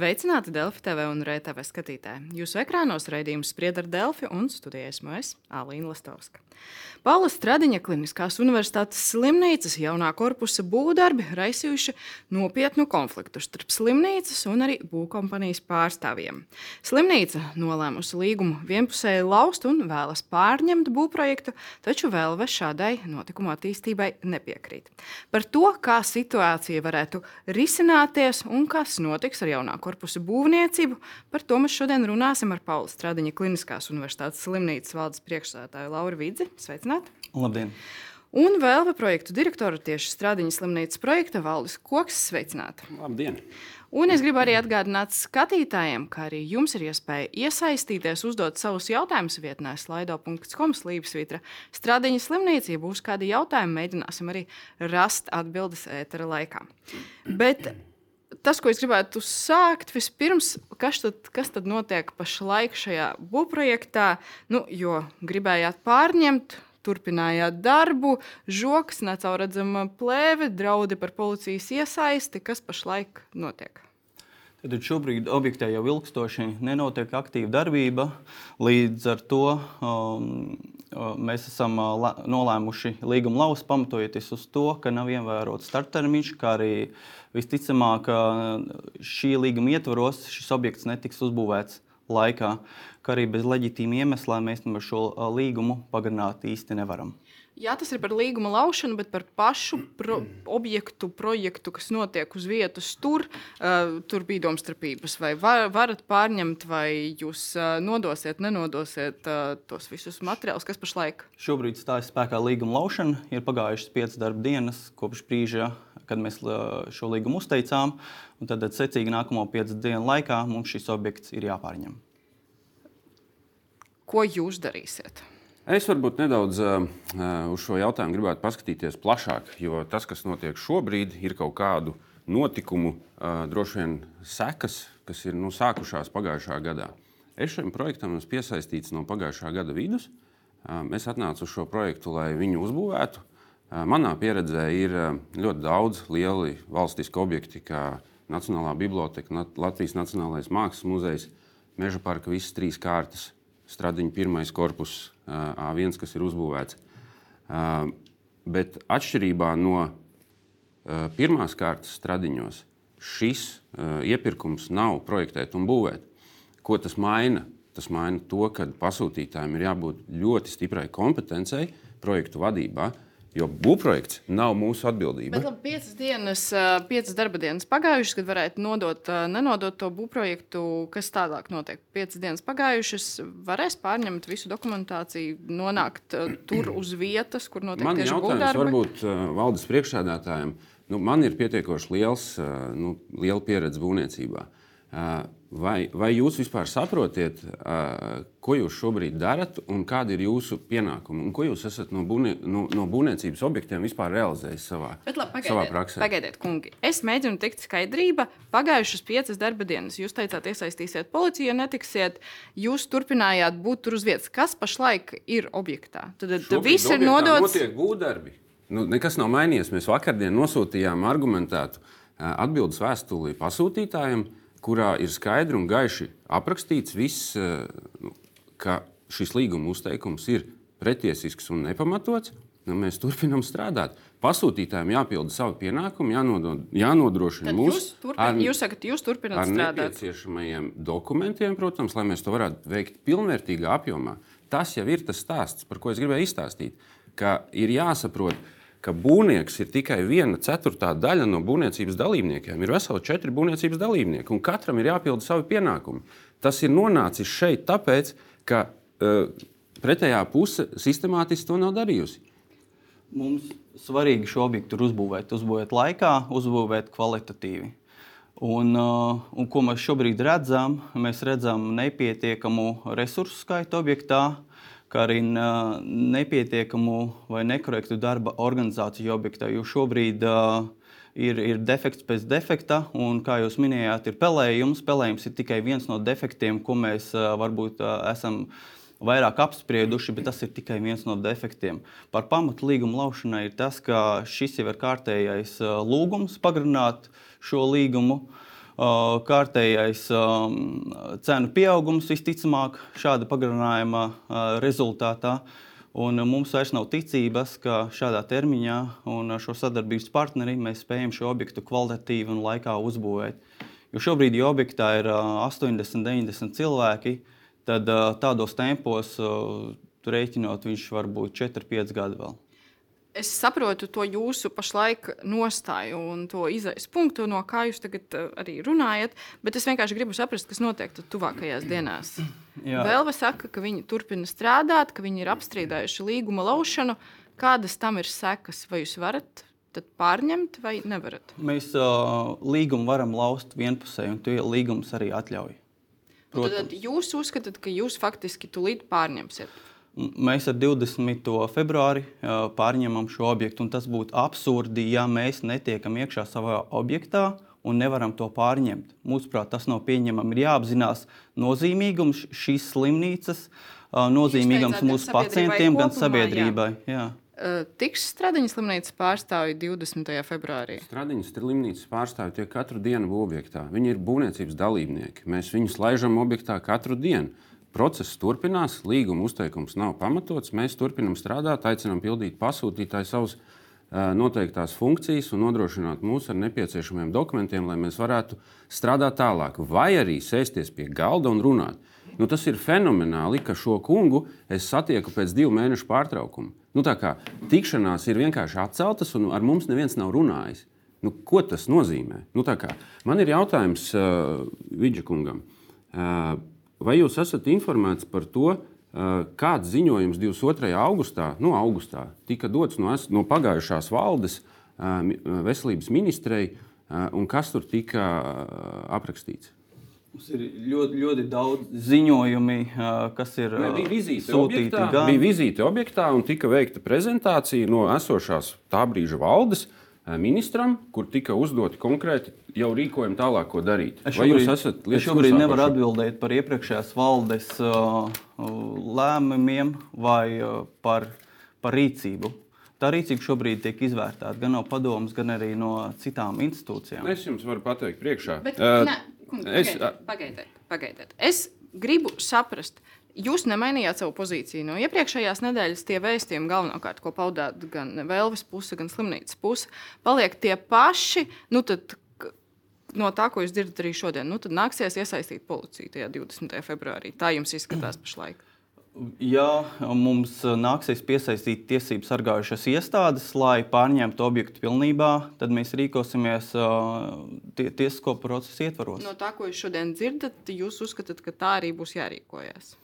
Sveicināti Delfi TV un RTV skatītāji. Jūsu ekrānos raidījums sprieda ar Delfi un studijas mēs Alīna Lastovska. Paula Stradiņa Kliniskās Universitātes slimnīcas jaunā korpusa būvdarbi raisījuši nopietnu konfliktu starp slimnīcas un arī būvkompānijas pārstāvjiem. Slimnīca nolēmusi līgumu vienpusēji laust un vēlas pārņemt būvprojektu, taču vēl vēl šādai notikuma attīstībai nepiekrīt. Par to, kā situācija varētu risināties un kas notiks ar jaunā korpusa būvniecību, par to mēs šodien runāsim ar Paula Stradiņa Kliniskās Universitātes slimnīcas valdes priekšsēdētāju Lauru Vidzi. Sveicināti! Labdien! Un vēl projektu direktoru tieši Stradiņas slimnīcas projekta Valdis Koks. Sveicināti! Labdien! Un es gribu arī atgādināt skatītājiem, ka arī jums ir iespēja iesaistīties, uzdot savus jautājumus vietnē, slaido.com slīpsvītra. Stradiņas slimnīcā būs kādi jautājumi, mēģināsim arī rast atbildes ētera laikā. Bet tas, ko es gribētu sākt, vispirms, kas tad, kas tad notiek pašlaik šajā būvprojektā, nu, jo gribējāt pārņemt turpinājāt darbu, žoks, necaurredzama plēve, draudi par policijas iesaisti. Kas pašlaik notiek? Tad šobrīd objektā jau ilgstoši nenotiek aktīva darbība. Līdz ar to um, mēs esam nolēmuši līguma lausu pamatojoties uz to, ka nav ievērots starttermiņš, kā arī visticamāk šī līguma ietvaros šis objekts netiks uzbūvēts laikā, ka arī bez leģitīma iemesla mēs šo līgumu pagarināt īsti nevaram. Jā, tas ir par līguma laušanu, bet par pašu pro objektu, projektu, kas notiek uz vietas, tur, uh, tur bija domstarpības. Vai var, varat pārņemt, vai jūs uh, nodosiet, nenodosiet uh, tos visus materiālus, kas pašlaik? Šobrīd stājas spēkā līguma laušana. Ir pagājušas piecas darba dienas kopš brīža, kad mēs šo līgumu uzteicām. Tad, secīgi nākamo piecu dienu laikā mums šis objekts ir jāpārņem. Ko jūs darīsiet? Es varbūt nedaudz uh, uz šo jautājumu gribētu paskatīties plašāk, jo tas, kas notiek šobrīd, ir kaut kādu notikumu, uh, droši vien sekas, kas ir nu, sākušās pagājušā gadā. Es šim projektam esmu piesaistīts no pagājušā gada vidus. Uh, es atnācu uz šo projektu, lai viņu uzbūvētu. Uh, manā pieredzē ir uh, ļoti daudz lieli valstiski objekti, kā Nacionālā biblioteka, Latvijas Nacionālais Mākslas muzejs, Meža parka visas trīs kārtas stradiņa pirmais korpus, A1, kas ir uzbūvēts. Bet atšķirībā no pirmās kārtas stradiņos, šis iepirkums nav projektēt un būvēt. Ko tas maina? Tas maina to, ka pasūtītājiem ir jābūt ļoti stiprai kompetencei projektu vadībā, Jo būvprojekts nav mūsu atbildība. Bet labi, piecas, dienas, piecas darba dienas pagājušas, kad varētu nodot, nenodot to būvprojektu. Kas tālāk notiek? Piecas dienas pagājušas, varēs pārņemt visu dokumentāciju, nonākt tur uz vietas, kur notiek man tieši būvdarbi. Varbūt valdes priekšsēdētājiem nu, man ir pietiekoši liels, nu, liela pieredze būvniecībā. Vai, vai jūs vispār saprotat, uh, ko jūs šobrīd darat un kādi ir jūsu pienākumi? Un ko jūs esat no, būnie, no, no būvniecības objektiem vispār realizējis savā, Bet, labi, pagaidiet, savā praksē? Pagaidiet, kungi. Es mēģinu tikt skaidrība. Pagājušas piecas darba dienas jūs teicāt, iesaistīsiet policiju, netiksiet. Jūs turpinājāt būt tur uz vietas. Kas pašlaik ir objektā? Tad, tad viss ir nodots. Notiek būvdarbi. Nu, nekas nav mainījies. Mēs vakardien nosūtījām argumentētu atbildes vēstuli pasūtītājiem kurā ir skaidri un gaiši aprakstīts viss, eh, nu, ka šis līguma uzteikums ir pretiesisks un nepamatots. Nu, mēs turpinām strādāt. Pasūtītājiem jāpilda savu pienākumu, jānodod, jānodrošina mūsu turpin, jūs sakat, jūs turpināt ar strādāt. nepieciešamajiem dokumentiem, protams, lai mēs to varētu veikt pilnvērtīgā apjomā. Tas jau ir tas stāsts, par ko es gribēju izstāstīt. Ka ir jāsaprot, ka ka būvnieks ir tikai viena ceturtā daļa no būvniecības dalībniekiem. Ir veseli četri būvniecības dalībnieki, un katram ir jāpilda savi pienākumi. Tas ir nonācis šeit tāpēc, ka uh, pretējā puse sistemātiski to nav darījusi. Mums svarīgi šo objektu uzbūvēt, uzbūvēt laikā, uzbūvēt kvalitatīvi. Un, uh, un ko mēs šobrīd redzam? Mēs redzam nepietiekamu resursu skaitu objektā, kā arī nepietiekamu vai nekorektu darba organizāciju objektā. Jo šobrīd uh, ir, ir defekts pēc defekta, un, kā jūs minējāt, ir pelējums. Pelējums ir tikai viens no defektiem, ko mēs uh, varbūt uh, esam vairāk apsprieduši, bet tas ir tikai viens no defektiem. Par pamatu līguma laušanai ir tas, ka šis jau ir kārtējais lūgums pagarināt šo līgumu. Kārtējais cenu pieaugums visticamāk šāda pagarinājuma rezultātā. Un mums vairs nav ticības, ka šādā termiņā un ar šo sadarbības partneri mēs spējam šo objektu kvalitatīvi un laikā uzbūvēt. Jo šobrīd, ja objektā ir 80, 90 cilvēki, tad tādos tempos, rēķinot, viņš var būt 4, 5 gadi vēl. Es saprotu to jūsu pašlaik nostāju un to izaisu punktu, no kā jūs tagad arī runājat, bet es vienkārši gribu saprast, kas notiek tuvākajās dienās. Vēlve saka, ka viņi turpina strādāt, ka viņi ir apstrīdējuši līguma laušanu. Kādas tam ir sekas? Vai jūs varat pārņemt vai nevarat? Mēs uh, līgumu varam laust vienpusēji, un to līgums arī atļauj. Tad, tad jūs uzskatāt, ka jūs faktiski tūlīt pārņemsiet? Mēs ar 20. februāri pārņemam šo objektu, un tas būtu absurdi, ja mēs netiekam iekšā savā objektā un nevaram to pārņemt. Mūsuprāt, tas nav pieņemami. Ir jāapzinās nozīmīgums šīs slimnīcas, nozīmīgums mūsu pacientiem, gan sabiedrībai. Jā. Jā. Tiks Stradiņas slimnīcas pārstāvji 20. februārī? Stradiņas slimnīcas pārstāvji tiek katru dienu objektā. Viņi ir būvniecības dalībnieki. Mēs viņus laižam objektā katru dienu. Process turpinās, līguma uzteikums nav pamatots. Mēs turpinām strādāt, aicinām pildīt pasūtītāju savus noteiktās funkcijas un nodrošināt mūs ar nepieciešamiem dokumentiem, lai mēs varētu strādāt tālāk. Vai arī sēsties pie galda un runāt. Nu, tas ir fenomenāli, ka šo kungu es satieku pēc divu mēnešu pārtraukuma. Nu, kā, tikšanās ir vienkārši atceltas, un ar mums neviens nav runājis. Nu, ko tas nozīmē? Nu, kā, man ir jautājums uh, Vidžakungam. Uh, vai jūs esat informēts par to, uh, kāds ziņojums 22. augustā, nu, augustā tika dots no, no pagājušās valdes uh, veselības ministrei, uh, un kas tur tika uh, aprakstīts? Mums ir ļoti, ļoti daudz ziņojumi, kas ir ne, bija vizīte objektā, gan... bija vizīte objektā un tika veikta prezentācija no esošās tā brīža valdes ministram, kur tika uzdoti konkrēti jau rīkojumi tālāk, ko darīt. Es šobrīd, Vai jūs esat es šobrīd nevaru atbildēt par iepriekšējās valdes uh, lēmumiem vai uh, par, par rīcību. Tā rīcība šobrīd tiek izvērtēta gan no padomus, gan arī no citām institūcijām. Es jums varu pateikt, priekšā. Bet, uh, ne, Es, pagaidiet, pagaidiet. Es gribu saprast, Jūs nemainījāt savu pozīciju. No iepriekšējās nedēļas tie vēstījumi, galvenokārt, ko paudāt gan Vēlvis puse, gan slimnīcas puse, paliek tie paši. Nu, tad, no tā, ko jūs dzirdat arī šodien, nu, tad nāksies iesaistīt policiju tajā 20. februārī. Tā jums izskatās pašlaik. Ja mums nāksies piesaistīt tiesību sargājušās iestādes, lai pārņemtu objektu pilnībā, tad mēs rīkosimies tie, tiesisko procesu ietvaros. No tā, ko jūs šodien dzirdat, jūs uzskatāt, ka tā arī būs jārīkojas?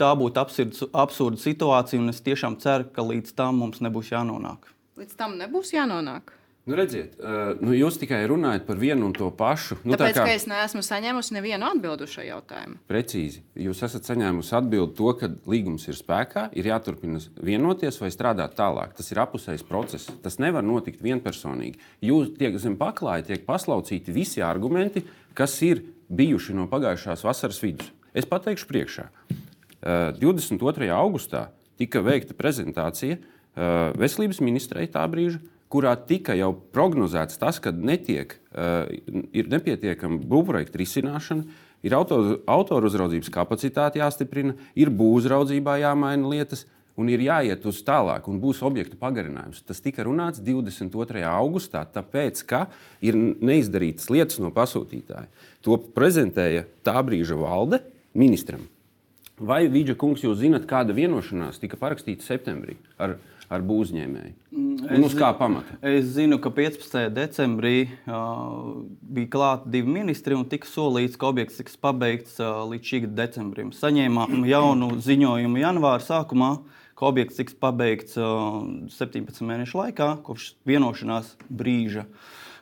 Tā būtu absurda, absurda situācija, un es tiešām ceru, ka līdz tam mums nebūs jānonāk. Līdz tam nebūs jānonāk. Nu, redziet, uh, nu, jūs tikai runājat par vienu un to pašu. Nu, Tāpēc, tā kā... es neesmu saņēmusi nevienu atbildi uz šo jautājumu. Precīzi. Jūs esat saņēmusi atbildi to, ka līgums ir spēkā, ir jāturpina vienoties vai strādāt tālāk. Tas ir apusējs process. Tas nevar notikt vienpersonīgi. Jūs tiek zem paklāja, tiek paslaucīti visi argumenti, kas ir bijuši no pagājušās vasaras vidus. Es pateikšu priekšā. Uh, 22. augustā tika veikta prezentācija uh, veselības ministrei tā brīža kurā tika jau prognozēts tas, ka netiek, uh, ir nepietiekama būvprojekta risināšana, ir autoru auto uzraudzības kapacitāte jāstiprina, ir būvzraudzībā jāmaina lietas. Un ir jāiet uz tālāk, un būs objektu pagarinājums. Tas tika runāts 22. augustā, tāpēc, ka ir neizdarītas lietas no pasūtītāja. To prezentēja tā brīža valde ministram. Vai Vīģa kungs, jūs zinat, kāda vienošanās tika parakstīta septembrī ar ar būvniecēju? Mm, un uz kā pamata? Es zinu, ka 15. decembrī uh, bija klāti divi ministri un tika solīts, ka objekts tiks pabeigts uh, līdz šī gada decembrim. Saņēmām jaunu ziņojumu janvāra sākumā, ka objekts tiks pabeigts uh, 17 mēnešu laikā, kopš vienošanās brīža.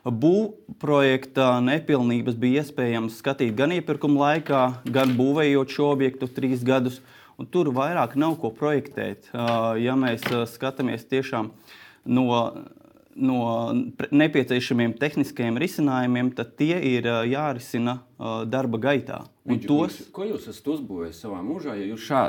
Būvprojekta nepilnības bija iespējams skatīt gan iepirkuma laikā, gan būvējot šo objektu trīs gadus. Un tur vairāk nav ko projektēt. Ja mēs skatāmies tiešām no, no nepieciešamiem tehniskajiem risinājumiem, tad tie ir jārisina darba gaitā. Un Viņš, tos, kungs, ko jūs esat uzbūvējis savā mūžā, ja jūs šā,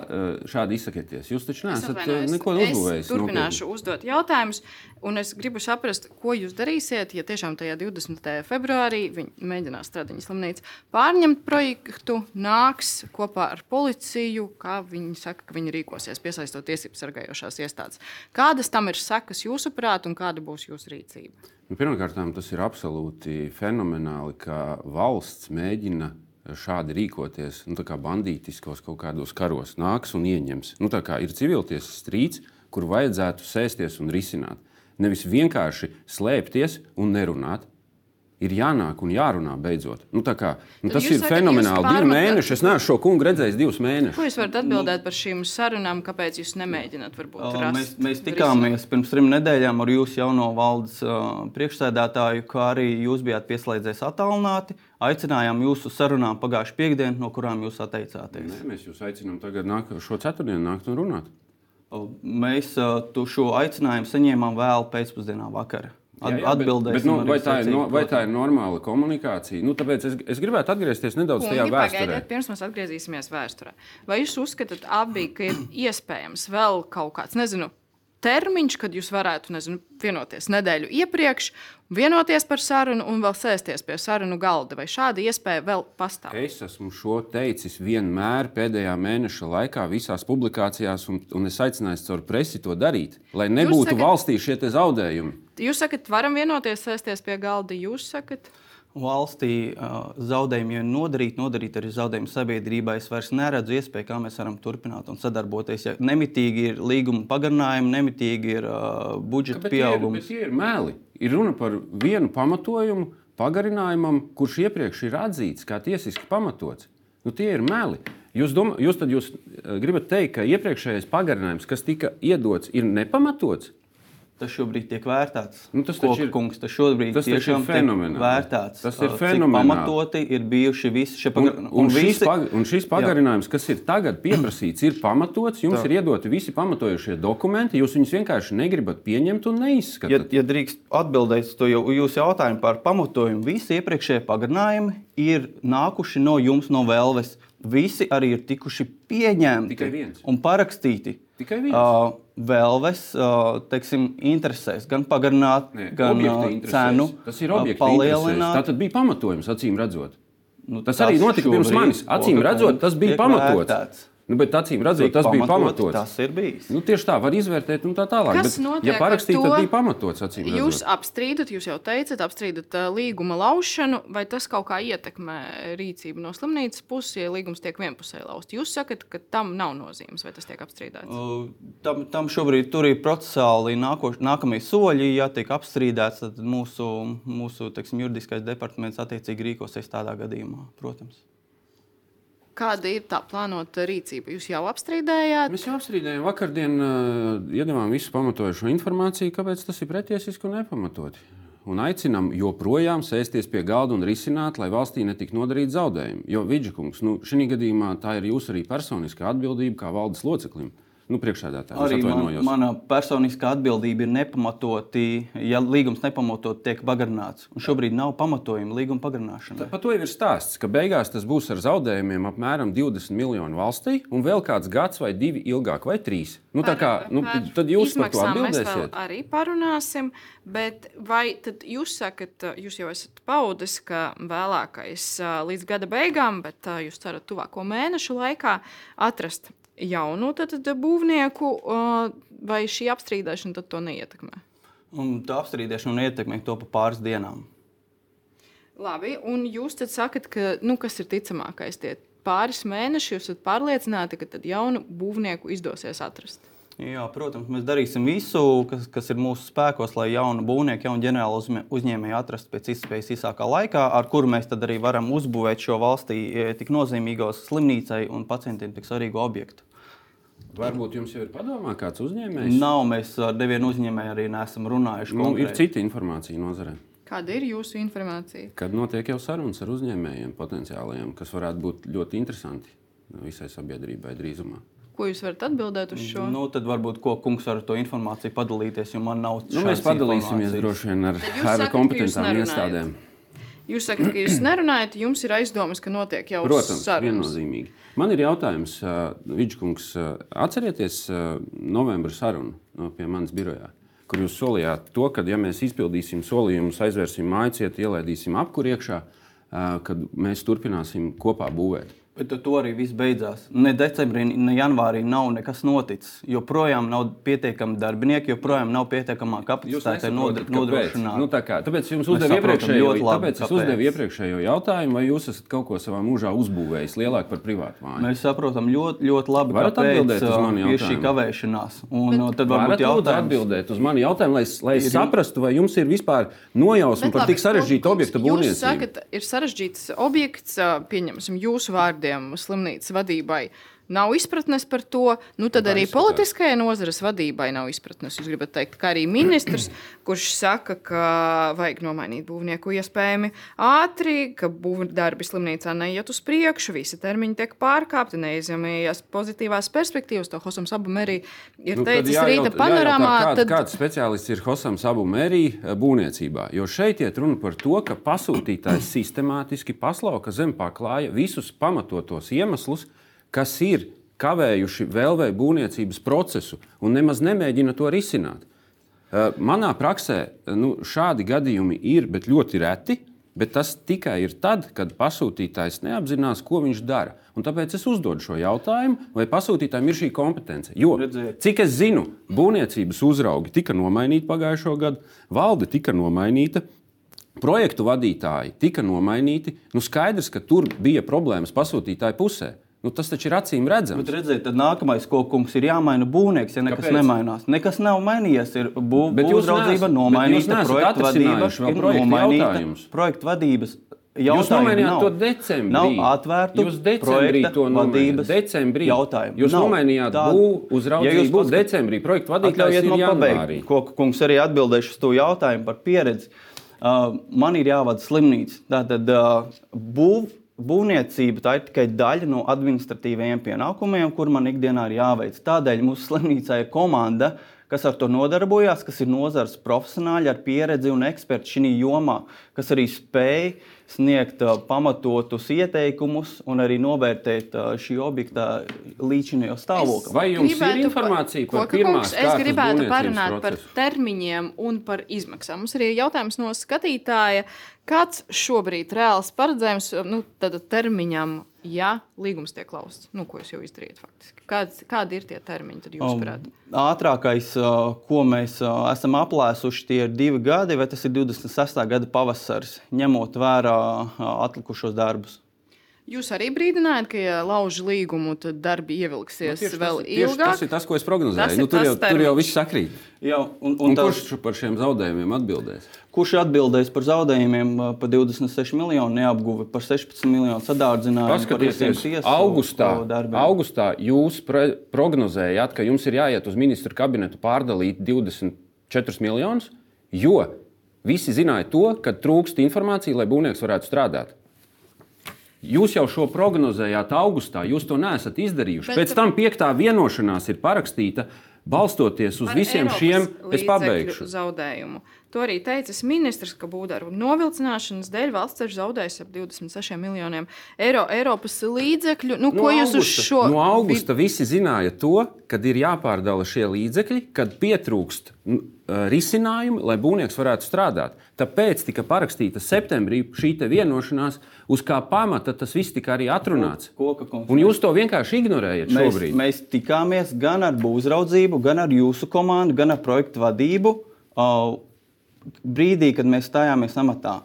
šādi izsakieties? Jūs taču Es neesat neko Es uzbūvējis. Turpināšu uzdot jautājumus, un es gribu saprast, ko jūs darīsiet, ja tiešām tajā 20. februārī viņi mēģinās Stradiņas slimnīcu pārņemt projektu, nāks kopā ar policiju, kā viņi saka, ka viņi rīkosies, piesaistot tiesību sargājošās iestādes. Kādas tam ir sekas jūsuprāt, un kāda būs jūsu rīcība? Nu, Pirmkārt, tas ir absolūti fenomenāli, ka valsts mēģina šādi rīkoties, nu, kā bandītiskos kaut kādos karos, nāks un ieņems. Nu, ir civiltiesas strīds, kur vajadzētu sēsties un risināt. Nevis vienkārši slēpties un nerunāt. Ir jānāk un jārunā beidzot. Nu, tā kā, nu, tas ir fenomenāli. jūs Divi mēneši. Es neesmu šo kungu redzējis divus Ko mēnešus. jūs varat atbildēt par šīm sarunām, kāpēc jūs nemēģināt varbūt rast mēs, mēs tikāmies pirms trim nedēļām ar jūsu jauno valdes uh, priekšsēdētāju, kā arī jūs bijāt pieslēdzies attālināti. Aicinājām jūs uz sarunām pagājušā piekdienā, no kurām jūs atteicāties. Nē, mēs jūs aicinām tagad nāk, šo ceturtdienu nākt un runāt. Mēs uh, tu šo aicinājumu saņēmām vēl pēcpusdienā vakarā. At, Jā, jā, bet- bet, nu, vai, tā ir, no, vai tā ir normāla komunikācija? Nu, tāpēc es, es gribētu atgriezties nedaudz tajā Kungi, vēsturē. pagaidiet, pirms mēs atgriezīsimies vēsturē. Vai jūs uzskatāt, abi, ka ir iespējams vēl kaut kāds, nezinu, termiņš, kad jūs varētu nezinu, vienoties nedēļu iepriekš, vienoties par sarunu un vēl sēsties pie sarunu galda? Vai šāda iespēja vēl pastāv? Es esmu šo teicis vienmēr pēdējā mēneša laikā, visās publikācijās, un, un es aicināju caur presi to darīt, lai nebūtu sakat- valstī šie zaudējumi. Jūs sakat, varam vienoties, sēsties pie galda. Jūs sakat, Valstī zaudējumi jau ir nodarīti, nodarīti arī zaudējumi sabiedrībai. Es vairs neredzu iespēju, kā mēs varam turpināt un sadarboties. Ja nemitīgi ir līguma pagarinājumi, nemitīgi ir uh, budžeta Bet tie, ir, pieaugums. tie ir meli. Ir runa par vienu pamatojumu pagarinājumam, kurš iepriekš ir atzīts kā tiesiski pamatots. Nu, tie ir meli. Jūs, domā, jūs, jūs gribat teikt, ka iepriekšējais pagarinājums, kas tika iedots, ir nepamatots? Tas šobrīd tiek vērtēts. Nu, tas Koka ir- kungs, tas šobrīd tas ir tiešām tiek fenomenāli. vērtēts. Tas ir fenomenāli. Pamatoti ir bijuši visi šie Un, pagarinājumi. un, šis, pag, un šis pagarinājums, kas ir tagad pieprasīts, ir pamatots. Jums Tā. ir iedoti visi pamatojošie dokumenti. Jūs viņus vienkārši negribat pieņemt un Ja, neizskatīt. ja drīkst atbildēt uz to jau- jūsu jautājumu par pamatojumu, visi iepriekšējie pagarinājumi ir nākuši no jums, no Vēlves. Visi arī ir tikuši pieņemti un parakstīti. Tikai viens. Uh, Vēlves uh, teiksim, interesēs gan pagarināt, Nē, gan uh, cenu Tas ir uh, objekti. palielināt. Tā tad bija pamatojums, acīm redzot. Nu, Tas arī notika pirms manis. Acīm redzot, tas bija pamatots. vērtēts. Nu, bet acīm redzot, tas bija pamatots. Tas ir bijis. Nu, tieši tā var izvērtēt, un tā tālāk. Kas Bet, notiek ja ar parakstīja, to? tad bija pamatots. acīm jūs redzot. apstrīdat, jūs jau teicat, apstrīdat uh, līguma laušanu, vai tas kaut kā ietekmē rīcību no slimnīcas puses, ja līgums tiek vienpusēji lausts. Jūs sakat, ka tam nav nozīmes, vai tas tiek apstrīdēts? Uh, Tam, tam šobrīd tur ir procesāli nākoš, nākamie soļi. Ja tiek apstrīdēts, tad mūsu, mūsu teiksim, juridiskais departaments attiecīgi rīkosies tādā gadījumā. Protams. Kāda ir tā plānota rīcība? Jūs jau apstrīdējāt? Mēs jau apstrīdējām, vakardien uh, iedavām visu pamatojošo informāciju, kāpēc tas ir pretiesiski un nepamatoti. Un aicinām joprojām sēsties pie galda un risināt, lai valstī netiktu nodarīti zaudējumi. Jo Vidžakungs, nu, šī gadījumā tā ir jūsu arī personiskā atbildība kā valdes loceklim. Nu, priekšsēdētājs Arī man, mana personiskā atbildība ir nepamatoti, ja līgums nepamatot tiek pagarināts. Un šobrīd nav pamatojuma līguma pagarināšanai. Par to jau ir stāsts, ka beigās tas būs ar zaudējumiem apmēram 20 miljonu valstī, un vēl kāds gads vai divi ilgāk, vai trīs. Nu, tā kā, nu, Par- tad jūs par to Mēs atbildēsiet. vēl arī parunāsim, bet vai tad jūs sakat, jūs jau esat paudis, ka vēlākais līdz gada beigām, bet jūs cerat tuvāko mēnešu laikā atrast jaunu tad, tad, būvnieku, vai šī apstrīdēšana to neietekmē? Un tā apstrīdēšana ietekmē to pa pāris dienām. Labi, un jūs tad sakat, ka nu, kas ir ticamākais? Tie pāris mēneši jūs esat pārliecināti, ka tad jaunu būvnieku izdosies atrast. Jā, protams, mēs darīsim visu, kas, kas ir mūsu spēkos, lai jaunu būvnieku, jaunu ģenerālu uzņēmēju atrastu pēc iespējas īsākā laikā, ar kuru mēs arī varam uzbūvēt šo valstī eh, tik nozīmīgo slimnīcai un pacientiem tik svarīgu objektu. Varbūt jums jau ir padomā kāds uzņēmējs? Nav, mēs ar nevienu uzņēmēju arī neesam runājuši. Nu, ir konkrēti. cita informācija nozarē. Kāda ir jūsu informācija? Kad notiek jau sarunas ar uzņēmējiem potenciālajiem, kas varētu būt ļoti interesanti visai sabiedrībai drīzumā. Ko jūs varat atbildēt uz šo? Nu, tad varbūt ko kungs var ar to informāciju padalīties, jo man nav Nu, mēs padalīsimies droši vien ar, ar kompetentām nerunājat? Jūs sakat, ka jūs nerunājat, jums ir aizdomas, ka notiek jau Protams, sarunas. viennozīmīgi. Man ir jautājums, uh, Vidžkungs, uh, atcerieties uh, novembra sarunu no pie manas birojā, kur jūs solījāt to, ka, ja mēs izpildīsim solījumus, aizvērsim māju cietu, ielaidīsim apkur iekšā, uh, kad mēs turpināsim kopā būvēt. Bet to arī viss beidzās. Ne decembrī, ne janvārī nav nekas noticis. Joprojām nav pietiekami darbinieki, joprojām nav pietiekamā kapacitāte nod- nodrošināt. Nu, tā kā, tāpēc jums uzdevu iepriekšējo, ļoti labi, tāpēc uzdevu iepriekšējo jautājumu, vai jūs esat kaut ko savā mūžā uzbūvējis lielāk par privātu māju. Mēs saprotam ļoti, ļoti labi, Varat kāpēc uz uh, manu ir šī jautājumu? kavēšanās. Un, Bet- uh, tad varbūt jautājums. atbildēt uz manu jautājumu, lai, lai Ir- saprastu, vai jums ir vispār nojausma par tik sarežģītu kungs, objektu Jūs būvniecību. sakat, ir sarežģīts objekts, ā, pieņemsim, jūsu vārdiem, slimnīcas vadībai. Nav izpratnes par to, nu tad Tā arī politiskajai nozares vadībai nav izpratnes. Jūs gribat teikt, ka arī ministrs, kurš saka, ka vajag nomainīt būvnieku iespējami ātri, ka būvdarbi slimnīcā neiet uz priekšu, visi termiņi tiek pārkāpti, neizjamējas pozitīvās perspektīvas. To Hosams Abam arī ir Nu, teicis jājautā- rīta panorāmā. jājautā, Kād, Tad... Kāds speciālists ir Hosams abu mērī būvniecībā? Jo šeit iet runa par to, ka pasūtītājs sistemātiski paslauka zem paklāja visus pamatotos iemeslus, kas ir kavējuši vēlvēju būvniecības procesu un nemaz nemēģina to risināt. Uh, Manā praksē nu, šādi gadījumi ir, bet ļoti reti. Bet tas tikai ir tad, kad pasūtītājs neapzinās, ko viņš dara. Un tāpēc es uzdodu šo jautājumu, vai pasūtītājiem ir šī kompetence. Jo, cik es zinu, būvniecības uzraugi tika nomainīti pagājušo gadu, valde tika nomainīta, projektu vadītāji tika nomainīti. Nu, skaidrs, ka tur bija problēmas pasūtītāju pusē. Nu, tas taču ir acīm redzams. Bet redziet, tad nākamais, ko kungs ir jāmaina būvnieks, ja nekas Kāpēc? nemainās. Nekas nav mainījies. Ir bū, Bet jūs būvniecība nomainīta, projekta vadība ir nomainīta. Projekta vadības Jūs nomainījāt nav. to decembrī. Nav atvērtu Jūs decembrī to nomainījāt. vadības Decembrī. jautājumu. Jūs Nav. nomainījāt būvu uzraudzību Ja jūs paskat- decembrī. Projekta vadītājs ir man janvārī. pabeigt, ko kungs arī atbildēšu uz to jautājumu par pieredzi. Uh, man ir jāvada slimnīca. Tātad uh, būv, būvniecība tā ir tikai daļa no administratīvajiem pienākumiem, kur man ikdienā ir jāveic. Tādēļ mūsu slimnīcā ir komanda, kas ar to nodarbojās, kas ir nozares profesionāļi ar pieredzi un eksperti šajā jomā, kas arī spēj sniegt uh, pamatotus ieteikumus un arī novērtēt uh, šī objekta līdzinējo stāvokli. Vai jums gribētu ir informācija par Koka pirmās kungs, Es gribētu parunāt par procesu? termiņiem un par izmaksām. Mums arī ir jautājums no skatītāja, kāds šobrīd reāls paredzējums nu, termiņam, ja līgums tiek lausts? Nu, ko jūs jau izdarījat faktiski? Kāds, kādi ir tie termiņi, tad jūs Um, varētu? Ātrākais, uh, ko mēs uh, esam aplēsuši, tie ir divi gadi, vai tas ir 26. gada pavasaris, ņemot vērā uh, atlikušos darbus. Jūs arī brīdinājāt, ka, ja lauž līgumu, tad darbi ievilksies Tieši vēl tas, ilgāk. tas ir tas, ko es prognozēju. Nu, tur, jau, tur jau termiņš. viss sakrīt. Jā, un, Un un tas, kurš par šiem zaudējumiem atbildēs? kurš atbildēs par zaudējumiem par 26 miljonu neapguvi, par 16 miljonu sadārdzinājumu? par Paskatieties, augustā, augustā jūs prognozējāt, ka jums ir jāiet uz ministru kabinetu pārdalīt 24 miljonus, jo visi zināja to, ka trūkst informācija, lai būvnieks varētu strādāt. Jūs jau šo prognozējāt augustā, jūs to neesat izdarījuši. Bet-. Pēc tam piektā vienošanās ir parakstīta, balstoties uz visiem Eiropas šiem. Es pabeigšu. Zaudējumu. To arī teica ministrs, ka būvdarbu novilcināšanas dēļ valsts ceļš zaudēs ap 26 miljoniem eiro Eiropas līdzekļu. Nu, ko jūs uz šo no augusta visi zināja to, kad ir jāpārdala šie līdzekļi, kad pietrūkst risinājumi, lai būvnieks varētu strādāt. Tāpēc tika parakstīta septembrī šī vienošanās, uz kā pamata tas viss tika arī atrunāts. Un jūs to vienkārši ignorējat Mēs, šobrīd. mēs tikāmies gan ar būvniecību, gan ar jūsu komandu, gan ar projektu vadību. Uh, brīdī, kad mēs stājāmies amatā,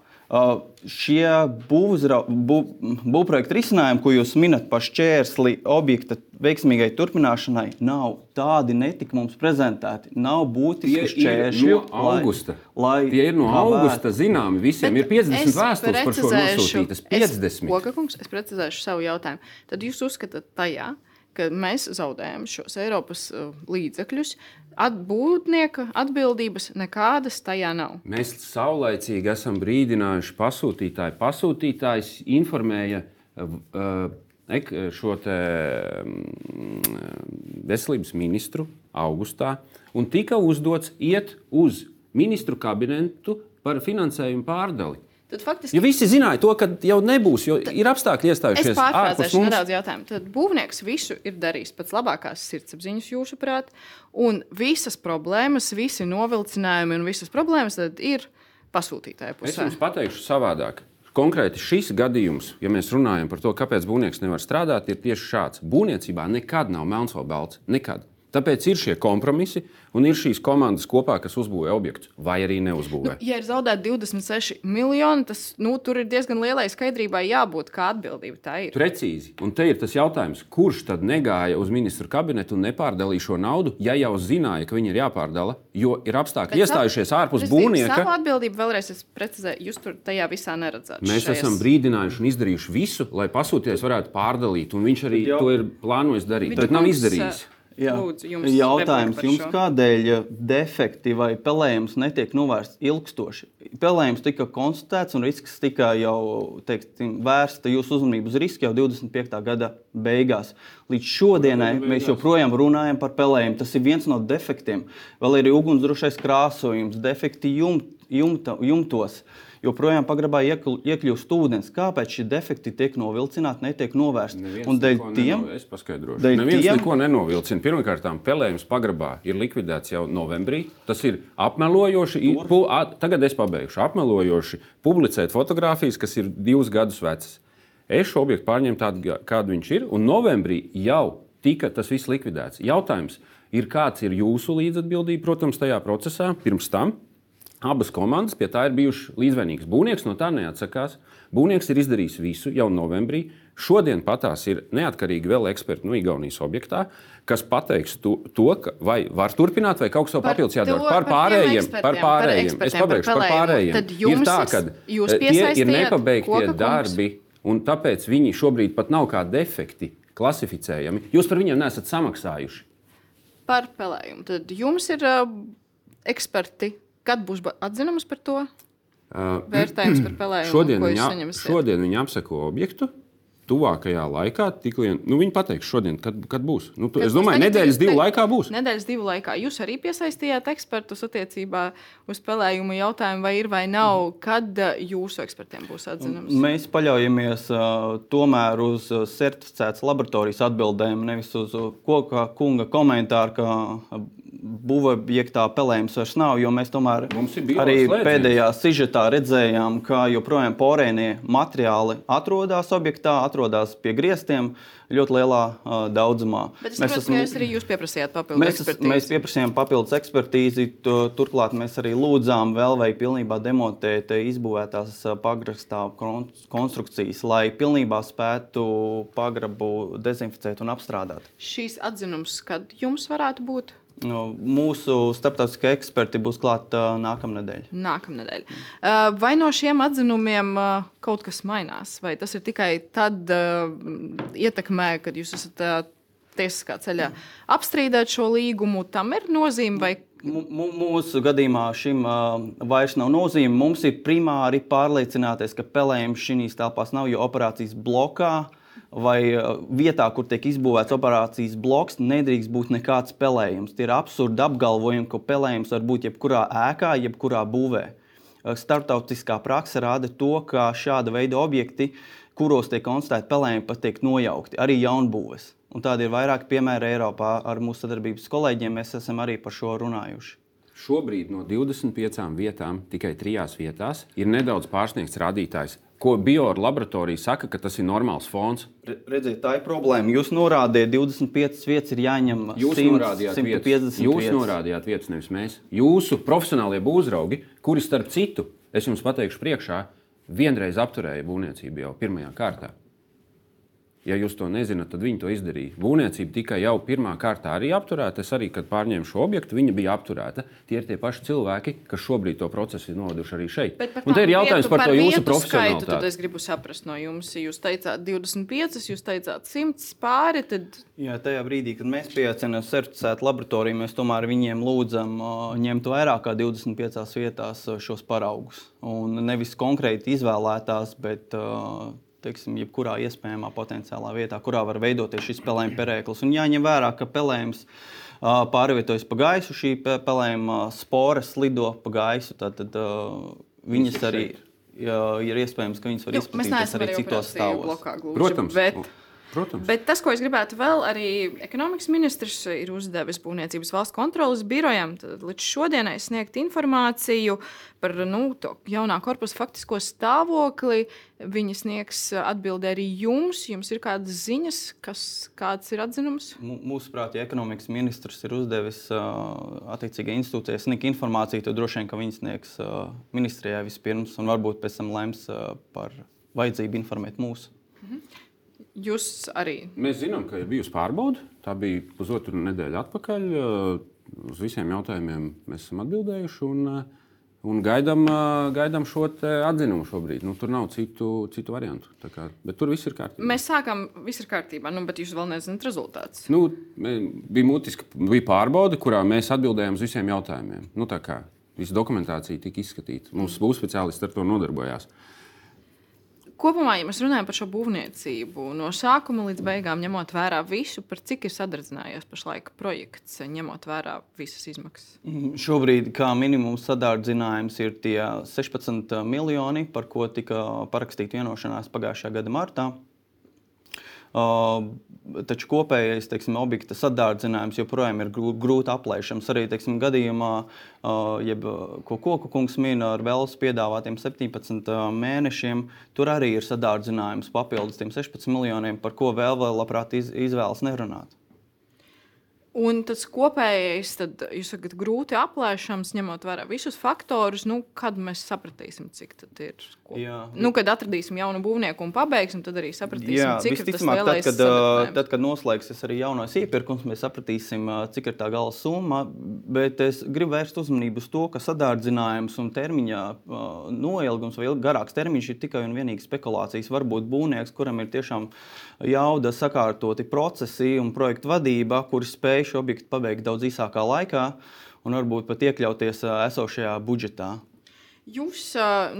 šie būvprojekta risinājumi, ko jūs minat par šķērsli objekta veiksmīgai turpināšanai, nav tādi, netika mums prezentēti. Nav būtiski šķēršļi. no augusta. lai, Tie ir no kavētu. augusta zināmi. Visiem ir 50 vēstules par šo nosūtītas. 50. Kokakungs, es precizēšu savu jautājumu. Tad jūs uzskatāt tajā, ka mēs zaudējam šos Eiropas uh, līdzekļus, atbūtnieka atbildības nekādas tajā nav. Mēs saulaicīgi esam brīdinājuši pasūtītāju. Pasūtītājs informēja uh, ek- šo mm, veselības ministru augustā, un tika uzdots iet uz ministru kabinetu par finansējumu pārdali. Tad faktiski Jo visi zināja to, ka jau nebūs, jo ir apstākļi Es iestājušies ārpus pārfrāzēšu nedaudz jautājumu. Tad būvnieks visu ir darījis pēc labākās sirdsapziņas, jūsuprāt, un visas problēmas, visi novilcinājumi un visas problēmas tad ir pasūtītāja Es pusē. jums pateikšu savādāk. Konkrēti šis gadījums, ja mēs runājam par to, kāpēc būvnieks nevar strādāt, ir tieši šāds. Būvniecībā nekad nav melns vai balts. Nekad. Tāpēc ir šie kompromisi un ir šīs komandas kopā, kas uzbūvē objektu vai arī neuzbūvē. Ja ir zaudēti 26 miljoni, tas nu, tur ir diezgan lielai skaidrībai jābūt, kā atbildība tā ir. Precīzi. Un te ir tas jautājums, kurš tad negāja uz ministru kabinetu un nepārdalīja šo naudu, ja jau zināja, ka viņi ir jāpārdala, jo ir apstākļi iestājušies ārpus būvnieka. Savu atbildību vēlreiz es precizēju, jūs tur tajā visā neredzat. Mēs šajās- esam brīdinājuši un izdarījuši visu, lai pasūtījējs varētu pārdalīt, un viņš arī Jā. to ir plānojis darīt, bet nav izdarījis. Jā. Lūdzu, jums Jautājums jums, kādēļ defekti vai pelējums netiek novērsts ilgstoši? Pelējums tika konstatēts un risks tika jau teiksim, vērsta jūsu uzmanību uz risku jau 25. gada beigās. Līdz šodienai mēs joprojām runājam par pelējumu. Tas ir viens no defektiem. Vēl ir ugunsdrošais krāsojums, defekti jum, jumta, jumtos. Joprojām pagrabā iekļūst ūdens. Kāpēc šie defekti tiek novilcināti, netiek novērsti? Neviens Un dēļ tiem, Es paskaidrošu. dēļ Neviens tiem- neko nenovilcina. Pirmkārt, pelējums pagrabā ir likvidēts jau novembrī. Tas ir apmelojoši. pu- a- Tagad es pabeigšu. Apmelojoši publicēt fotogrāfijas, kas ir divus gadus vecas. Es šo objektu pārņēmu tādu, kādu viņš ir, un novembrī jau tika tas viss likvidēts. Jautājums ir, kāds ir jūsu līdzatbildība, protams, tajā procesā pirms tam. Abas komandas pie tā ir bijušas līdzvainīgas. Būvnieks no tā neatsakās. Būvnieks ir izdarījis visu jau novembrī. Šodien patās ir neatkarīgi vēl eksperti no Igaunijas objektā, kas pateiks to, to ka vai var turpināt, vai kaut kas vēl Par papildus jādara. Par par pārējiem, par par pārējiem. Es par pabeigšu par pelējumu. pārējiem. Tad ir jums tā, es- ka eh, tie ir nepabeigtie darbi, un tāpēc viņi šobrīd pat nav kā defekti klasificējami. Jūs par viņiem nesat samaksājuši. Par pelējumu. Tad jums ir uh, eksperti. Kad būs atzinums par to? Uh, Vērtējums par pelējumu. Šodien saņemsiet? šodien viņi apseko objektu. Tuvākajā laikā, tiklien, nu, viņi pateiks, šodien, kad, kad būs. Nu, tu, Kad es būs? domāju, nedēļas divu laikā būs. Nedēļas divu laikā. Jūs arī piesaistījāt ekspertus attiecībā uz pelējumu jautājumu, vai ir vai nav, kad uh, jūsu ekspertiem būs atzinums? Mēs paļaujamies uh, tomēr uz certificētas laboratorijas atbildēm, nevis uz koka kunga komentāru, ka uh, būvobjektā pelējums vairs nav. Jo mēs tomēr arī slēdziens. pēdējā sižetā redzējām, ka joprojām porēnie materiāli atrodas objektā, atrodas pie griestiem ļoti lielā uh, daudzumā. Bet es saprotu, ka jūs arī jūs pieprasījāt papildu Mēs, ekspertīzi. mēs pieprasījām papildus ekspertīzi. tu- Turklāt mēs arī lūdzām vēl vai pilnībā demontēt izbūvētās ā, pagrastā kon- konstrukcijas, lai pilnībā spētu pagrabu dezinficēt un apstrādāt. Šīs atzinums, kad jums varētu būt? Nu, mūsu starptautiskie eksperti būs klāti nākamā nedēļa. Nākamnedēļ. Uh, Vai no šiem atzinumiem uh, kaut kas mainās, vai tas ir tikai tad uh, ietekmē, kad jūs esat uh, tiesiskā ceļā apstrīdēt šo līgumu? Tam ir nozīme, vai Mūsu gadījumā šim uh, vairs nav nozīme. Mums ir primāri pārliecināties, ka pelējums šīs telpās nav, jo operācijas blokā vai uh, vietā, kur tiek izbūvēts operācijas bloks, nedrīkst būt nekāds pelējums. Tie ir absurdi apgalvojumi, ka pelējums var būt jebkurā ēkā, jebkurā būvē. Uh, Startautiskā praksa rāda to, ka šāda veida objekti, kuros tiek konstatēti pelējumi, pat tiek nojaukti, arī jaunbūves. Un tādi ir vairāki piemēri Eiropā ar mūsu sadarbības kolēģiem. Mēs esam arī par šo runājuši. Šobrīd no 25 vietām tikai trijās vietās ir nedaudz pārsniegts rādītājs, ko bioorganizācija laboratorija saka, ka tas ir normāls fons. Re- Redziet, tā ir problēma. Jūs norādījāt, 25 vietas ir jāņem Jūs 100, norādījāt, vietas. 150 Jūs vietas. norādījāt vietas, nevis mēs. Jūsu profesionālie būvnieki, kuri starp citu, es jums pateikšu priekšā, vienreiz apturēja būvniecību jau pirmajā kārtā. Ja jūs to nezināt, tad viņi to izdarīja. Būvniecība tika jau pirmā kārtā arī apturēta. Es arī, kad pārņēmu šo objektu, viņa bija apturēta. Tie ir tie paši cilvēki, kas šobrīd to procesu ir noveduši arī šeit. Par Un te ir jautājums vietu- par to jūsu profesionālitāti. Tad es gribu saprast no jums, jūs teicāt 25, jūs teicāt 100 pāri. Tad Jā, tajā brīdī, kad mēs pieaicinām certificētu laboratoriju, mēs tomēr viņiem lūdzam uh, ņemt vairāk kā 25 vietās šos paraugus. Un nevis konkrēti izvēlētās, bet uh, teiksim, jebkurā iespējamā potenciālā vietā, kurā var veidoties šis pelējuma perēklis. Un jāņem vērā, ka pelējums pārvietojas pa gaisu, šī pe- pelējuma sporas lido pa gaisu. Tad, tad viņas arī. ja, ir iespējams, ka viņas var Nu, neesam arī citos gluži, Protams, Bet, protams. Bet tas, ko es gribētu vēl, arī ekonomikas ministrs ir uzdevis Būvniecības valsts kontrolas birojam tad līdz šodienai sniegt informāciju par nu, to jaunā korpusa faktisko stāvokli. Viņi sniegs atbildi arī jums. Jums ir kādas ziņas, kas, kāds ir atzinums? Mu- Mūsuprāt, ja ekonomikas ministrs ir uzdevis uh, attiecīgai institūcijai sniegt informāciju, tad droši vien, ka viņi sniegs uh, ministrijai vispirms un varbūt pēc tam lems uh, par vajadzību informēt mūsu. Jūs arī. Mēs zinām, ka ir bijusi pārbaude. Tā bija pusotru nedēļu atpakaļ. Uh, Uz visiem jautājumiem mēs esam atbildējuši. Un, uh, un gaidām, uh, gaidām šo atzinumu šobrīd. Nu, tur nav citu, citu variantu. Kā, bet tur viss ir kārtībā. Mēs sākām, viss ir kārtībā, nu, bet jūs vēl nezināt rezultātus. Nu, bija mutiski, bija pārbaude, kurā mēs atbildējām uz visiem jautājumiem. Nu, visa dokumentācija tika izskatīta. Mums būs speciālisti ar to nodarbojās. Kopumā, ja mēs runājam par šo būvniecību, no sākuma līdz beigām, ņemot vērā visu, par cik ir sadardzinājies pašlaik projekts, ņemot vērā visas izmaksas. Mhm. Šobrīd kā minimums sadārdzinājums ir tie 16 miljoni, par ko tika parakstīta vienošanās pagājušā gada martā. Taču kopējais teiksim, objekta sadārdzinājums joprojām ir grū- grūti aplēšams. Arī teiksim, gadījumā, jeb, ko Koka kungs min ar vēlas piedāvātiem 17 uh, mēnešiem, tur arī ir sadārdzinājums papildus tiem 16 miljoniem, par ko vēl, labprāt iz, izvēlas nerunāt. Un tas kopējais, tad jūs sakat, grūti aplēšams, ņemot vērā visus faktorus, nu, kad mēs sapratīsim, cik tad ir. Ko... Jā. Nu, kad atradīsim jaunu būvnieku un pabeigsim, tad arī sapratīsim, Jā, cik ir tas visticamāk, tad, kad, sadarbinājums. tad, kad noslēgsies arī jaunais iepirkums, mēs sapratīsim, cik ir tā gala summa. Bet es gribu vērst uzmanību uz to, ka sadārdzinājums un termiņa noilgums vai garāks termiņš ir tikai un vienīgi spekulācijas. Varbūt būvnieks, kuram ir tiešām jauda sakārtoti procesi un projektu vadība, kuri spēj šo objektu pabeigt daudz īsākā laikā un varbūt pat iekļauties esošajā budžetā. Jūs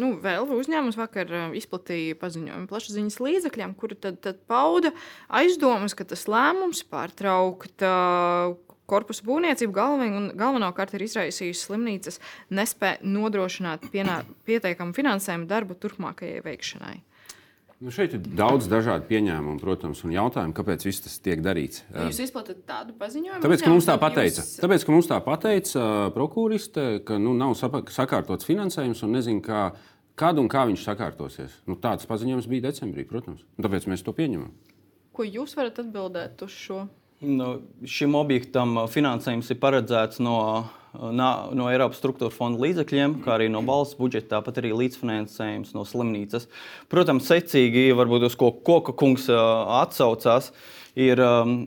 nu, vēl uzņēmums vakar izplatīja paziņojumu plašsaziņas līdzekļiem, kuri tad, tad pauda aizdomas, ka tas lēmums pārtraukt korpusu būvniecību galven, galvenokārt ir izraisījis slimnīcas nespēju nodrošināt pienā, pietiekamu finansējumu darbu turpmākajai veikšanai. Nu, šeit ir daudz dažādu pieņēmumu, protams, un jautājumu, kāpēc viss tas tiek darīts. Vai Jūs izplatāt tādu paziņojumu? Tāpēc, ka mums tā pateica, jūs- Tāpēc, ka mums tā pateica uh, prokuriste, ka nu, nav sakārtots finansējums un nezinu, kā, kad un kā viņš sakārtosies. Nu, tāds paziņojums bija decembrī, protams. Tāpēc mēs to pieņemam. Ko jūs varat atbildēt uz šo? Nu, šim objektam uh, finansējums ir paredzēts no, uh, no Eiropas struktūra fonda līdzekļiem, kā arī no valsts budžeta, tāpat arī līdzfinansējums no slimnīcas. Protams, secīgi, varbūt uz ko Koka kungs atsaucās, ir,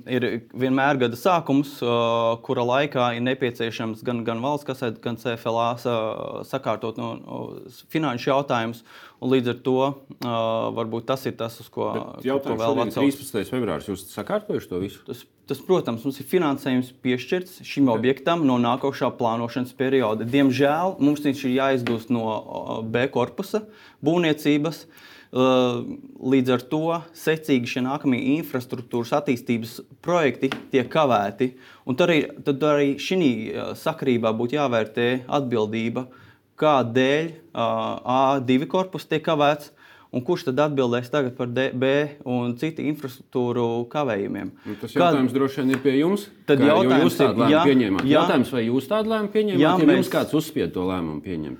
ir vienmēr gada sākums, kura laikā ir nepieciešams gan, gan valsts kasē, gan CFLA sa- sakārtot no, no finanšu jautājumus. un Līdz ar to varbūt tas ir tas, uz ko, ko vēl šodien, atsaucas. 13. februāris. Jūs sakārtojuši to visu? Tas, tas, protams, mums ir finansējums piešķirts šim objektam no nākošā plānošanas perioda. Diemžēl mums viņš ir jāizdūst no B korpusa būvniecības. Līdz ar to secīgi šie nākamie infrastruktūras attīstības projekti tiek kavēti. Un tad arī, tad arī šī sakarībā būtu jāvērtē atbildība, kādēļ uh, A2 korpus tiek kavēts. Un kurš tad atbildēs tagad par D, B un citu infrastruktūru kavējumiem? Nu, tas Kad- jautājums droši vien ir pie jums. Tad Kā- jautājums jūs tādu lēmumu jā, pieņēmāt. jā. Jautājums, vai jūs tādu lēmumu pieņēmāt? Jā, Ja mēs- jums kāds uzspied to lēmumu pieņemt?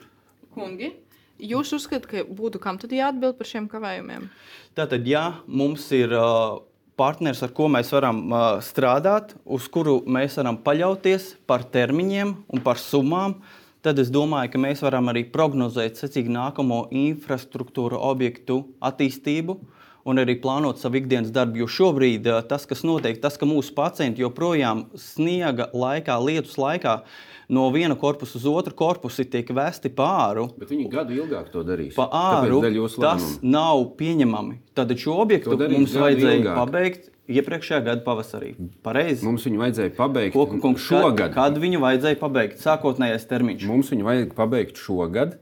Kungi, jūs uzskatāt, ka būtu kam tad jāatbild par šiem kavējumiem? Tātad, ja mums ir uh, partneris, ar ko mēs varam uh, strādāt, uz kuru mēs varam paļauties par termiņiem un par summām, tad es domāju, ka mēs varam arī prognozēt secīgi nākamo infrastruktūra objektu attīstību. Un arī plānot savu ikdienas darbu. Jo šobrīd uh, tas, kas notiek, tas, ka mūsu pacienti joprojām sniega laikā, lietus laikā, no viena korpusa uz otru korpusu tiek vesti pāri. Bet viņi gadu ilgāk to darīs. Pa āru tas nav pieņemami. Tad šo objektu mums vajadzēja ilgāk. pabeigt iepriekšējā gada pavasarī. Pareizi. Mums viņu vajadzēja pabeigt Koku kungs, šogad. Kad, kad viņu vajadzēja pabeigt? Sākotnējais termiņš. Mums viņu vajag pabeigt šogad.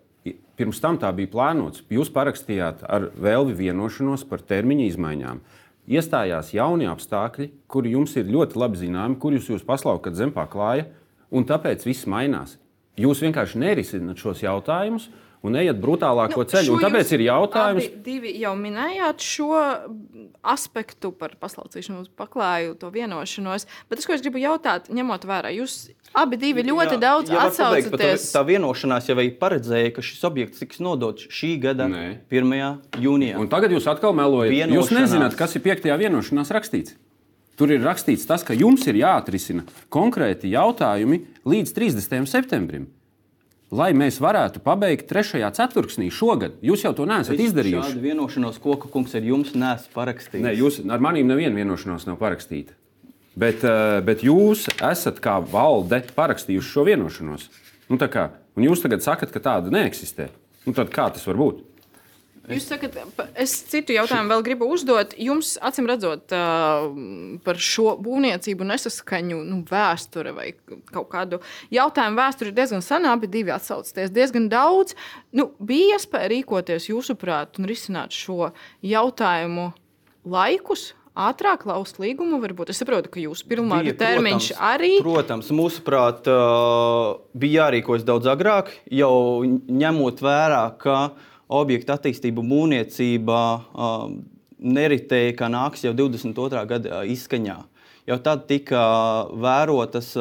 Pirms tam tā bija plānots. Jūs parakstījāt ar vēlvi vienošanos par termiņa izmaiņām. Iestājās jauni apstākļi, kuri jums ir ļoti labi zināmi, kurus jūs paslaukat zem paklāja, un tāpēc viss mainās. Jūs vienkārši nerisināt šos jautājumus, un ejat brutālāko Nu, ceļu. tāpēc ir jautājums, Abi divi jau minējāt šo aspektu par paslaucīšanu, paklāju to vienošanos. Bet es, ko es gribu jautāt, ņemot vērā, jūs abi divi ļoti Jā, daudz pat atsaucaties. Tā, tā vienošanās jau paredzēja, ka šis objekts tiks nodots šī gada Nē. 1. jūnijā. Un tagad jūs atkal melojat. Jūs nezināt, kas ir piektajā vienošanās rakstīts. Tur ir rakstīts tas, ka jums ir jāatrisina konkrēti jautājumi līdz 30. septembrim. Lai mēs varētu pabeigt trešajā ceturksnī šogad, jūs jau to neesat izdarījuši. Šādu vienošanos koka kungs ar jums nes parakstījis. Nē, jūs ar maniem nevienu vienošanos nav parakstīta. Bet, eh, bet jūs esat kā valde parakstījuši šo vienošanos. Nu, kā, un jūs tagad sakat, ka tāda neeksistē. Nu, tad kā tas var būt? Jūs sakat, pa- es citu jautājumu vēl gribu uzdot. Jums, acīm redzot, par šo būvniecību nesaskaņu nu, vēsture vai kaut kādu jautājumu vēsturi ir diezgan sena. Abi divi atsaucaties diezgan daudz. Nu, bija iespēja rīkoties, jūsuprāt, un risināt šo jautājumu laikus. Ātrāk laust līgumu, varbūt. Es saprotu, ka jūsu pirmā Bija, termiņš protams, arī. Protams, mūsuprāt, bija jārīkojas daudz agrāk, jau ņemot vērā, ka objekta attīstība, būvniecība ā, neritēja, kā nāks jau 22. gada izskaņā. Jau tad tika vērotas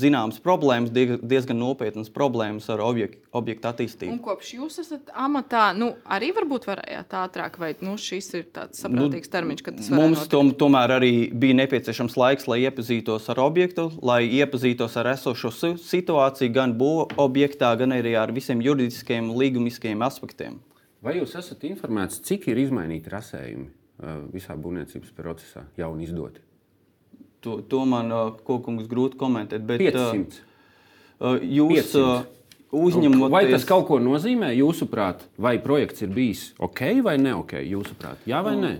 zināmas problēmas, die- diezgan nopietnas problēmas ar objektu, objektu attīstību. Un kopš jūs esat amatā, nu, arī varbūt varējāt ātrāk, vai nu, šis ir tāds saprātīgs termiņš, kad tas Mums tom, tomēr arī bija nepieciešams laiks, lai iepazītos ar objektu, lai iepazītos ar esošo si- situāciju gan būvniecībā, objektā, gan arī ar visiem juridiskiem līgumiskiem aspektiem. Vai jūs esat informēts, cik ir izmainīti rasējumi visā būvniecības procesā, jauni izdoti? To, to man kokungs grūti komentēt. Bet, 500. Uh, jūs 500. uh, uzņemat Vai tas kaut ko nozīmē, jūsuprāt, vai projekts ir bijis ok vai ne ok, jūsuprāt? Jā vai nē?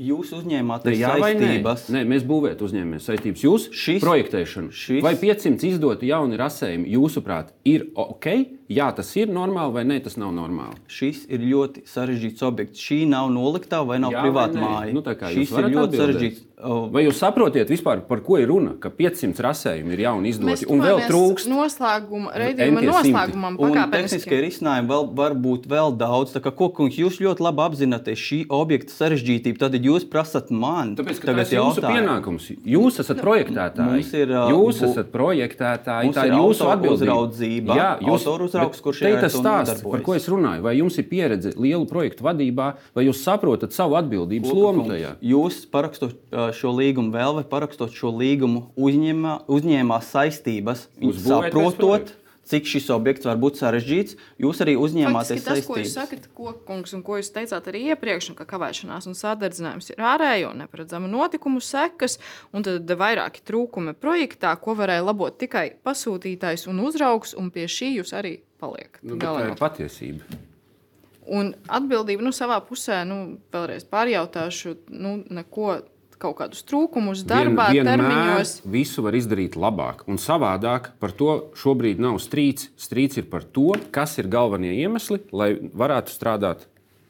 Jūs uzņēmāt Ne, jā vai nē? saistības. Nē, mēs būvējam uzņēmējas saistības. Jūs Šis- projektēšanu. šis- Vai 500 izdoti jauni rasējumi, jūsuprāt, ir ok? Jā, tas ir normāli vai nē, tas nav normāli. Šis ir ļoti sarežģīts objekts. Šī nav noliktā vai nav Jā vai privāta nē? māja. Nu, Šis jūs ir ļoti atbildēt? sarežģīts. Vai jūs saprotat vispār, par ko ir runa? Ka 500 rasējumi ir jauni izdoti un vēl trūkst. Noslēguma, raidījuma noslēgumam Un pakāpeniski. tehniskie risinājumi vēl, var būt vēl daudz. Tā kā kokungs, jūs ļoti labi apzināties šī objekta sarežģītību. Tad jūs prasat man, Tāpēc, ka tas ir jūsu pienākums. Jūs esat projektētāji. mums ir, uh, jūs esat projektētāji. Tā ir jūsu atbildība. uzraudzība, autora bet kurš ir tas stāsts, par ko es runāju. Vai jums ir pieredze lielu projektu vadībā, vai jūs saprotat savu atbildības lomu tajā? Jūs parakstot šo līgumu vēl, vai parakstot šo līgumu uzņēmā, uzņēmās saistības, saprotot, cik šis objekts var būt sarežģīts. Jūs arī uzņēmāties Faktiski tas, ko jūs saistības. sakat, ko, kungs, un ko jūs teicāt arī iepriekš, un ka kavēšanās un sādardzinājums ir ārējo neparedzama notikumu sekas, un tad vairāki trūkumi projektā, ko varēja labot tikai pasūtītājs un uzraugs, un pie šī jūs arī paliekat. Nu, tā ir patiesība. Un atbildība nu, savā pusē, nu, vēlreiz pārjautāšu, nu, neko, kaut kādus trūkumus darbā, Vien- termiņos. Visu var izdarīt labāk un savādāk. Par to šobrīd nav strīds. Strīds ir par to, kas ir galvenie iemesli, lai varētu strādāt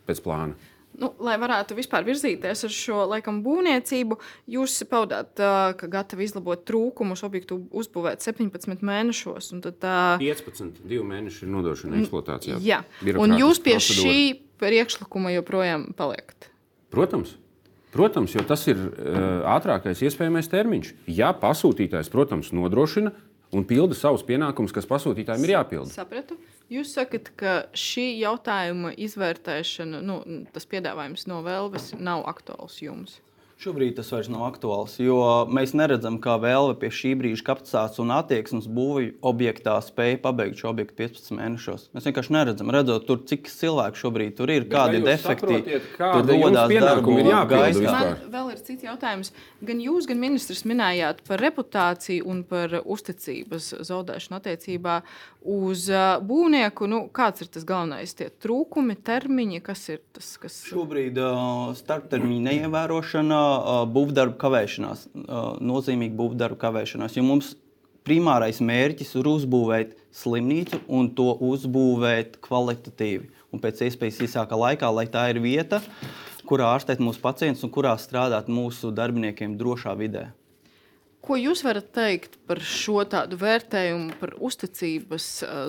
pēc plāna. Nu, lai varētu vispār virzīties ar šo laikam, būvniecību, jūs paudāt, ka gatavi izlabot trūkumus, objektu uzbūvēt 17 mēnešos. un Tad, ā, 15, 2 mēneši ir nodošana eksploatācijā. jā, un jūs pie procedūra. šī priekšlikuma joprojām paliekat. Protams. Protams, jo tas ir uh, ātrākais iespējamais termiņš. Ja pasūtītājs, protams, nodrošina un pilda savus pienākumus, kas pasūtītājiem ir jāpilda. Sapratu. Jūs sakat, ka šī jautājuma izvērtēšana, nu, tas piedāvājums no Vēlves nav aktuāls jums. Šobrīd tas vairs nav aktuāls, jo mēs neredzam, kā vēlme pie šī brīža kapacitātes un attieksmes būvju objektā spēja pabeigt šo objektu 15 mēnešos. Mēs vienkārši neredzam, redzot, tur, cik cilvēku šobrīd tur ir, Bet kādi defekti jums rodas pienākumi ir vispār? Man vēl ir cits jautājums. Gan jūs, gan ministrs minējāt par reputāciju un par uzticības zaudēšanu attiecībā uz ā, būvnieku. Nu, kāds ir tas galvenais? Tie trūkumi, termiņi, kas ir tas, kas Šobrīd uh, starptermiņa neievērošana, uh, būvdarbu kavēšanās, uh, nozīmīga būvdarbu kavēšanās. Jo mums primārais mērķis ir uzbūvēt slimnīcu un to uzbūvēt kvalitatīvi. Un pēc iespējas īsākā laikā, lai tā ir vieta, kurā ārstēt mūsu pacientus un kurā strādāt mūsu darbiniekiem drošā vidē. Ko jūs varat teikt par šo tādu vērtējumu, par uzticības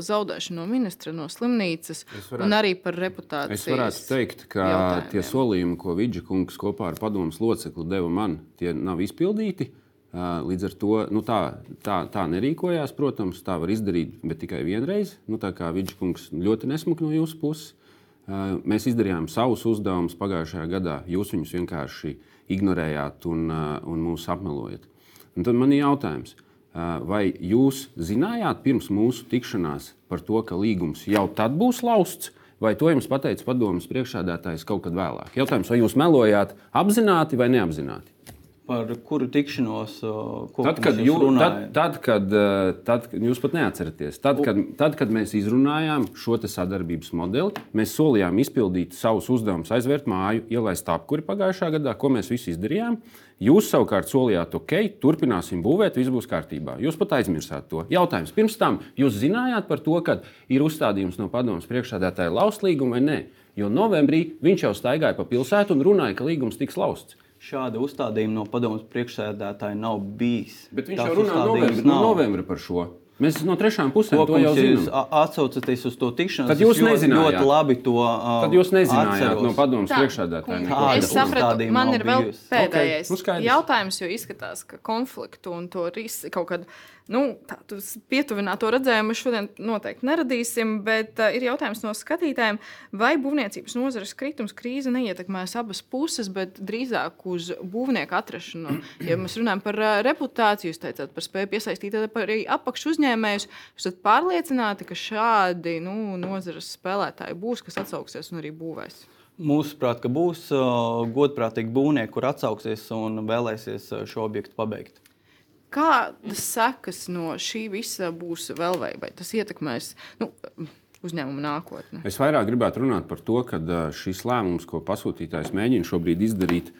zaudēšanu no ministra, no slimnīcas varētu, un arī par reputāciju? Es varētu teikt, ka tie solījumi, ko Vidža kungs kopā ar padomus locekli deva man, tie nav izpildīti. Līdz ar to nu, tā, tā, tā nerīkojās, protams, tā var izdarīt, bet tikai vienreiz. Nu, tā kā Vidža kungs ļoti nesmuki no jūsu puses. Mēs izdarījām savus uzdevumus pagājušajā gadā. Jūs viņus vienkārši ignorējāt un, un mūs apmelojat. Un tad man ir jautājums, vai jūs zinājāt pirms mūsu tikšanās par to, ka līgums jau tad būs lausts? Vai to jums pateica padomus priekšsēdētājs kaut kad vēlāk? Jautājums, vai jūs melojāt apzināti vai neapzināti? Par kuru tikšanos tad, kad jūs runājāt? Tad, tad, kad, tad, kad jūs pat neatceraties, tad, kad, tad, kad mēs izrunājām šo sadarbības modeli, mēs solījām izpildīt savus uzdevumus, aizvērt māju, ielaist apkuri pagājušā gadā, ko mēs visi izdarījām. Jūs savukārt solījāt, ok, turpināsim būvēt, viss būs kārtībā. Jūs pat aizmirsāt to. Jautājums pirms tam, jūs zinājāt par to, ka ir uzstādījums no padomus priekšsēdētāja laust līgumu vai nē? Jo novembrī viņš jau staigāja pa pilsētu un runāja, ka līgums tiks lausts. Šāda uzstādījuma no padomus priekšsēdētāja nav bijis. Bet viņš Tās jau runā novembri, no novembra par šo. Mēs no trešām pusēm to, jau zinām. Jūs atcaucaties uz to tikšanos. Tad jūs nezinājāt. Ļoti labi to uh, Tad jūs nezinājāt atceros. no padomus priekšsēdētāja. Es sapratu, man ir vēl pēdējais okay. nu, jautājums, jo izskatās, ka konfliktu un to risku kaut kādā Nu, tādu pietuvināto redzējumu šodien noteikti neradīsim, bet uh, ir jautājums no skatītājiem, vai būvniecības nozares kritums krīze neietekmēs abas puses, bet drīzāk uz būvnieku atrašanu. Ja mēs runājam par uh, reputāciju, jūs teicāt par spēju piesaistīt arī apakšu uzņēmējus, esat pārliecināti, ka šādi nu, nozares spēlētāji būs, kas atsauksies un arī būvēs. Mūsuprāt, ka būs uh, godprātīgi būvnieki, kur atsauksies un vēlēsies šo objektu pabeigt. Kādas sekas no šī visa būs vēl vai, vai tas ietekmēs? Nu, uzņēmuma nākotne. Es vairāk gribētu runāt par to, ka šis lēmums, ko pasūtītājs mēģina šobrīd izdarīt,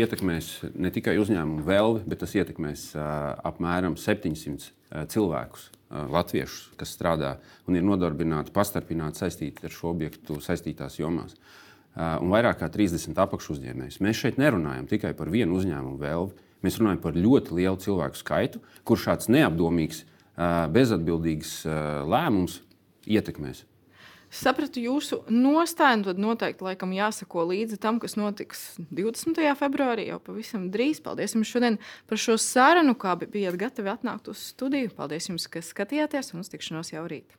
ietekmēs ne tikai uzņēmumu vēlmi, bet tas ietekmēs apmēram 700 cilvēkus, latviešus, kas strādā un ir nodarbināti, pastarpināti saistīti ar šo objektu saistītās jomās. Un vairāk kā 30 apakšuzņēmējus. Mēs šeit nerunājam tikai par vienu uzņēmumu vēlmi. Mēs runājam par ļoti lielu cilvēku skaitu, kur šāds neapdomīgs, bezatbildīgs lēmums ietekmēs. Sapratu jūsu nostāju, tad noteikti laikam jāsako līdzi tam, kas notiks 20. februārī, jau pavisam drīz. Paldies jums šodien par šo sarunu, kā bijāt gatavi atnākt uz studiju. Paldies jums, ka skatījāties un uz tikšanos jau rīt.